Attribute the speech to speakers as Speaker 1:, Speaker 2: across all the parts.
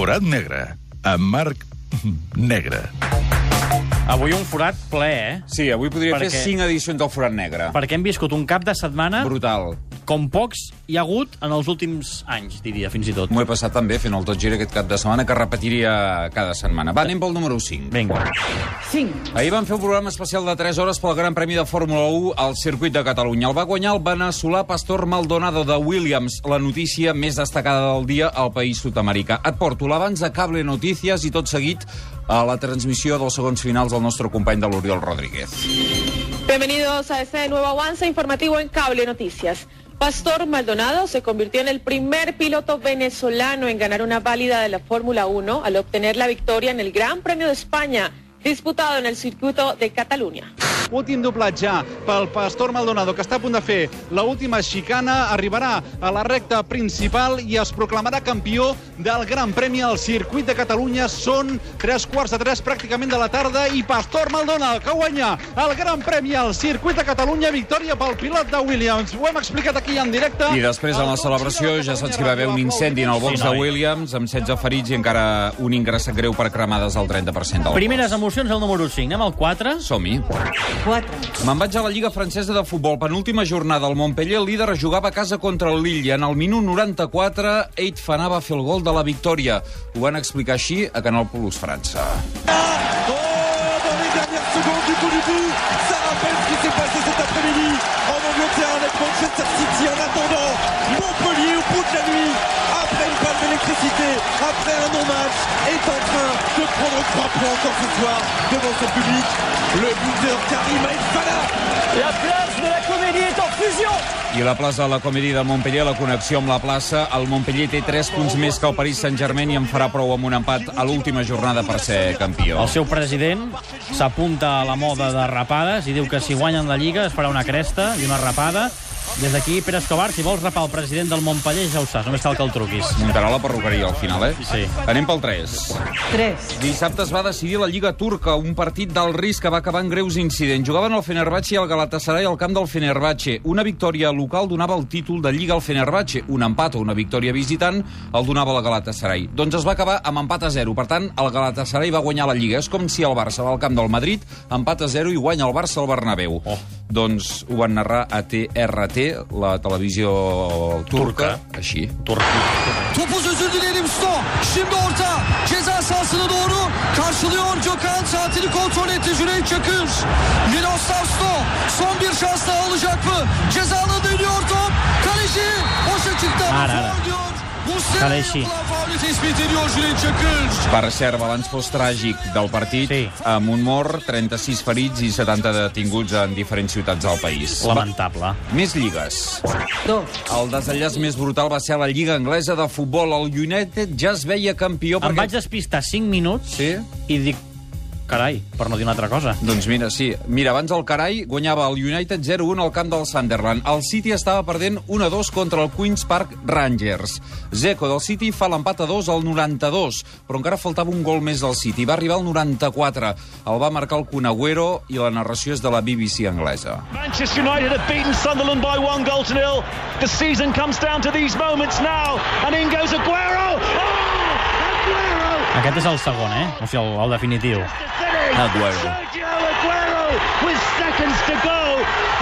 Speaker 1: Forat negre, amb Marc Negre.
Speaker 2: Avui un forat ple, eh?
Speaker 3: Sí, avui podria
Speaker 2: Perquè-
Speaker 3: fer 5 edicions del Forat Negre.
Speaker 2: Perquè hem viscut un cap de setmana
Speaker 3: Brutal.
Speaker 2: com pocs hi ha hagut en els últims anys, diria, fins i tot.
Speaker 3: M'ho he passat també fent el tot gira aquest cap de setmana que repetiria cada setmana. Va, anem pel número 5.
Speaker 2: Vinga.
Speaker 3: Ahir vam fer un programa especial de 3 hores pel Gran Premi de Fórmula 1 al circuit de Catalunya. El va guanyar el veneçolà Pastor Maldonado de Williams, la notícia més destacada del dia al país sud-americà. Et porto l'abans de Cable Notícies i tot seguit a la transmissió dels segons finals del nostre company de l'Oriol Rodríguez.
Speaker 4: Bienvenidos a este nuevo avance informativo en Cable Noticias. Pastor Maldonado se convirtió en el primer piloto venezolano en ganar una válida de la Fórmula 1 al obtener la victoria en el Gran Premio de España, disputado en el circuito de Cataluña.
Speaker 5: Últim doblatge pel Pastor Maldonado, que està a punt de fer la última xicana, arribarà a la recta principal i es proclamarà campió del Gran Premi al circuit de Catalunya. Són tres quarts de tres pràcticament de la tarda i Pastor Maldonado, que guanya el Gran Premi al circuit de Catalunya, victòria pel pilot de Williams. Ho hem explicat aquí en directe.
Speaker 3: I després, en la celebració, ja saps que hi va haver un incendi en el box
Speaker 2: Sí,
Speaker 3: de. Williams, amb 16 ferits i encara un ingressat greu per cremades al 30% del
Speaker 2: Primeres emocions al número 5. Anem al 4.
Speaker 3: Som-hi.
Speaker 6: 4.
Speaker 3: Me'n vaig a la Lliga Francesa de Futbol. Penúltima jornada, el Montpellier, líder, jugava a casa contra el Lille. En el minut 94, Eit Fanà va fer el gol de la victòria. Ho van explicar així a Canal Plus França.
Speaker 7: Oh, dans les dernières secondes du bout du bout, ça rappelle ce qui s'est passé cet après-midi en Angleterre avec Manchester City en attendant Montpellier au bout de la nuit, après une panne d'électricité, après un non-match, est en train de prendre trois points encore ce soir devant son public. Le buteur Karim Aïfana
Speaker 3: I la plaça de la Comèdia del Montpellier, la connexió amb la plaça, el Montpellier té 3 punts més que el Paris Saint-Germain i en farà prou amb un empat a l'última jornada per ser campió.
Speaker 2: El seu president s'apunta a la moda de rapades i diu que si guanyen la Lliga es farà una cresta i una rapada. Des d'aquí, Pere Escobar, si vols rapar el president del Montpellier, ja ho saps, només cal que el truquis.
Speaker 3: Muntarà la perruqueria al final, eh?
Speaker 2: Sí.
Speaker 3: Anem pel 3.
Speaker 6: 3.
Speaker 3: Dissabte es va decidir la Lliga Turca, un partit del risc que va acabar en greus incidents. Jugaven el Fenerbahçe i el Galatasaray al camp del Fenerbahçe. Una victòria local donava el títol de Lliga al Fenerbahçe. Un empat o una victòria visitant el donava el Galatasaray. Doncs es va acabar amb empat a 0. Per tant, el Galatasaray va guanyar la Lliga. És com si el Barça va al camp del Madrid, empat a 0 i guanya el Barça al Bernabéu.
Speaker 2: Oh.
Speaker 3: Doncs ho van narrar a TRT, la televisió turca,
Speaker 2: Turca.
Speaker 3: així.
Speaker 7: Topuz özür dilerim Sto. Şimdi orta. Ceza sahasına doğru karşılıyor Gökhan. Saatini kontrol etti Cüneyt Çakır. Miroslav Sto. Son bir şans daha alacak mı? Cezalı dönüyor Cüneyt Çakır.
Speaker 3: Per cert, balanç post-tràgic del partit,
Speaker 2: Sí.
Speaker 3: amb un mort, 36 ferits i 70 detinguts en diferents ciutats del país.
Speaker 2: Lamentable.
Speaker 3: Més lligues.
Speaker 6: 2.
Speaker 3: El desenllaç més brutal va ser a la Lliga Anglesa de Futbol. El United ja es veia campió
Speaker 2: Em
Speaker 3: perquè...
Speaker 2: vaig despistar 5 minuts
Speaker 3: Sí?
Speaker 2: i dic, carai, per no dir una altra cosa.
Speaker 3: Doncs mira, sí. Mira, abans el Carai guanyava el United 0-1 al camp del Sunderland. El City estava perdent 1-2 contra el Queen's Park Rangers. Zeco del City fa l'empat a 2 al 92, però encara faltava un gol més del City. Va arribar al 94. El va marcar el Kun Agüero i la narració és de la BBC anglesa.
Speaker 8: Manchester United have beaten Sunderland by one goal to nil. The season comes down to these moments now, and in goes Aguero. Oh, Aguero!
Speaker 2: Aquest és el segon, eh? O sigui, el, el definitiu.
Speaker 3: Aguero.
Speaker 8: Sergio Aguero, with seconds to go,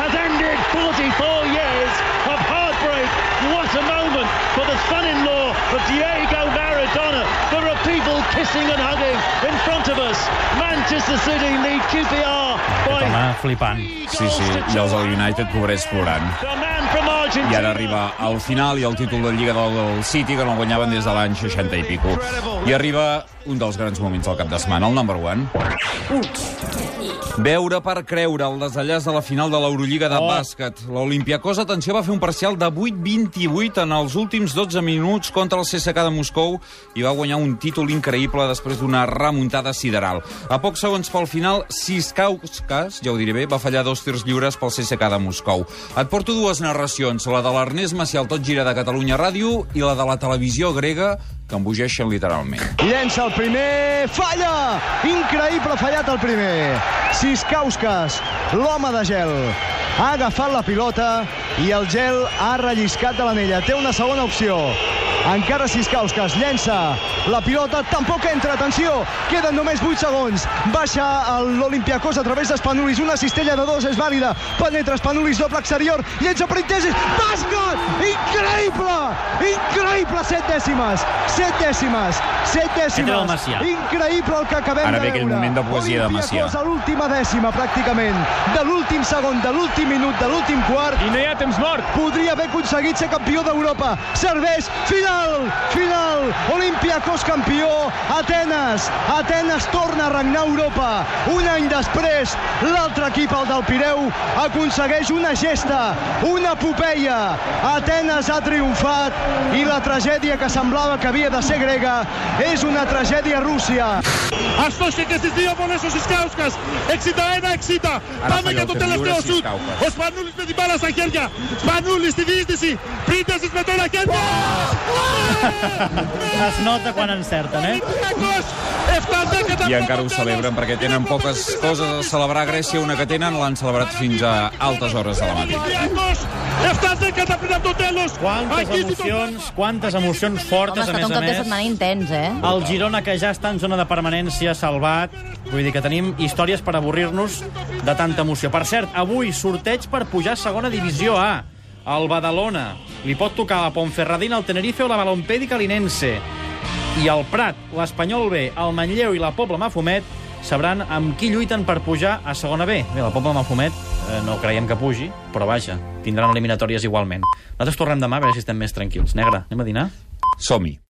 Speaker 8: has ended 44 years of heartbreak. What a moment for the son-in-law of Diego Maradona. There are people kissing and hugging in front of us. Manchester City lead QPR by
Speaker 2: Home, flipant.
Speaker 3: Sí, sí, i els del United pobrets plorant.
Speaker 8: The man from.
Speaker 3: I ara arriba al final i el títol de Lliga del, City, que no guanyaven des de l'any 60 i pico. I arriba un dels grans moments del cap de setmana, el number one. Veure per creure el desenllaç de la final de l'Eurolliga de
Speaker 2: Oh.
Speaker 3: bàsquet. L'Olimpiakos, atenció, va fer un parcial de 8-28 en els últims 12 minuts contra el CSKA de Moscou i va guanyar un títol increïble després d'una remuntada sideral. A pocs segons pel final, Siskauskas, ja ho diré bé, va fallar dos tirs lliures pel CSKA de Moscou. Et porto dues narracions, la de l'Ernest Macià al Tot Gira de Catalunya Ràdio i la de la televisió grega, que embogeixen literalment.
Speaker 9: Llença el primer, falla! Increïble fallat el primer. Siskauskas, l'home de gel, ha agafat la pilota i el gel ha relliscat de l'anella. Té una segona opció. Encara Siskauskas llença la pilota, tampoc entra, atenció, queden només 8 segons. Baixa l'Olimpiakos a través d'Espanulis, una cistella de dos és vàlida, penetra Espanulis, doble exterior, llença per Intesis, bàsquet! Increïble! Increïble, set dècimes, set dècimes, set dècimes. Increïble el que acabem
Speaker 3: Ara
Speaker 9: de
Speaker 3: ve aquell
Speaker 9: veure.
Speaker 3: moment de poesia de Macià.
Speaker 9: Olympiacos a l'última dècima, pràcticament, de l'últim segon, de l'últim minut, de l'últim quart,
Speaker 8: I no hi ha temps mort.
Speaker 9: podria haver aconseguit ser campió d'Europa. Serveix, final, final, Olympiacos campió, Atenes, Atenes torna a regnar a Europa. Un any després, l'altre equip, el del Pireu, aconsegueix una gesta, una epopeia. Atenes ha triomfat i la tragèdia que semblava que havia de ser grega és una tragèdia a Rússia.
Speaker 8: A što će se zdio ponesu Siskauskas. Eksita jedna, eksita.
Speaker 3: Ara
Speaker 8: Πάμε
Speaker 3: falla
Speaker 8: για
Speaker 3: el
Speaker 8: το
Speaker 3: que
Speaker 8: τελευταίο
Speaker 3: viure
Speaker 8: σουτ.
Speaker 3: Siskauskas.
Speaker 8: Ο Σπανούλης με την μπάλα στα χέρια. Σπανούλης στη διείσδυση. Πρίτεσης με το ένα χέρια.
Speaker 2: es nota quan encerten, eh?
Speaker 3: I encara ho celebren perquè tenen poques coses a celebrar a Grècia, una que tenen l'han celebrat fins a altes hores de la
Speaker 8: matí.
Speaker 2: Quantes emocions, quantes emocions fortes,
Speaker 10: Home,
Speaker 2: a
Speaker 10: més a
Speaker 2: més.
Speaker 10: Home,
Speaker 2: un
Speaker 10: cap de setmana intens, eh?
Speaker 2: El Girona, que ja està en zona de permanència, salvat. Vull dir que tenim històries per avorrir-nos de tanta emoció. Per cert, avui sorteig per pujar a segona divisió A. El Badalona. Li pot tocar la Ponferradina, el Tenerife o la Balompèdica Linense. I el Prat, l'Espanyol B, el Manlleu i la Pobla Mafumet sabran amb qui lluiten per pujar a segona B. Bé, la Pobla Mafumet eh, no creiem que pugi, però vaja, tindran eliminatòries igualment. Nosaltres tornem demà a veure si estem més tranquils. Negre, anem a dinar?
Speaker 3: Som-hi.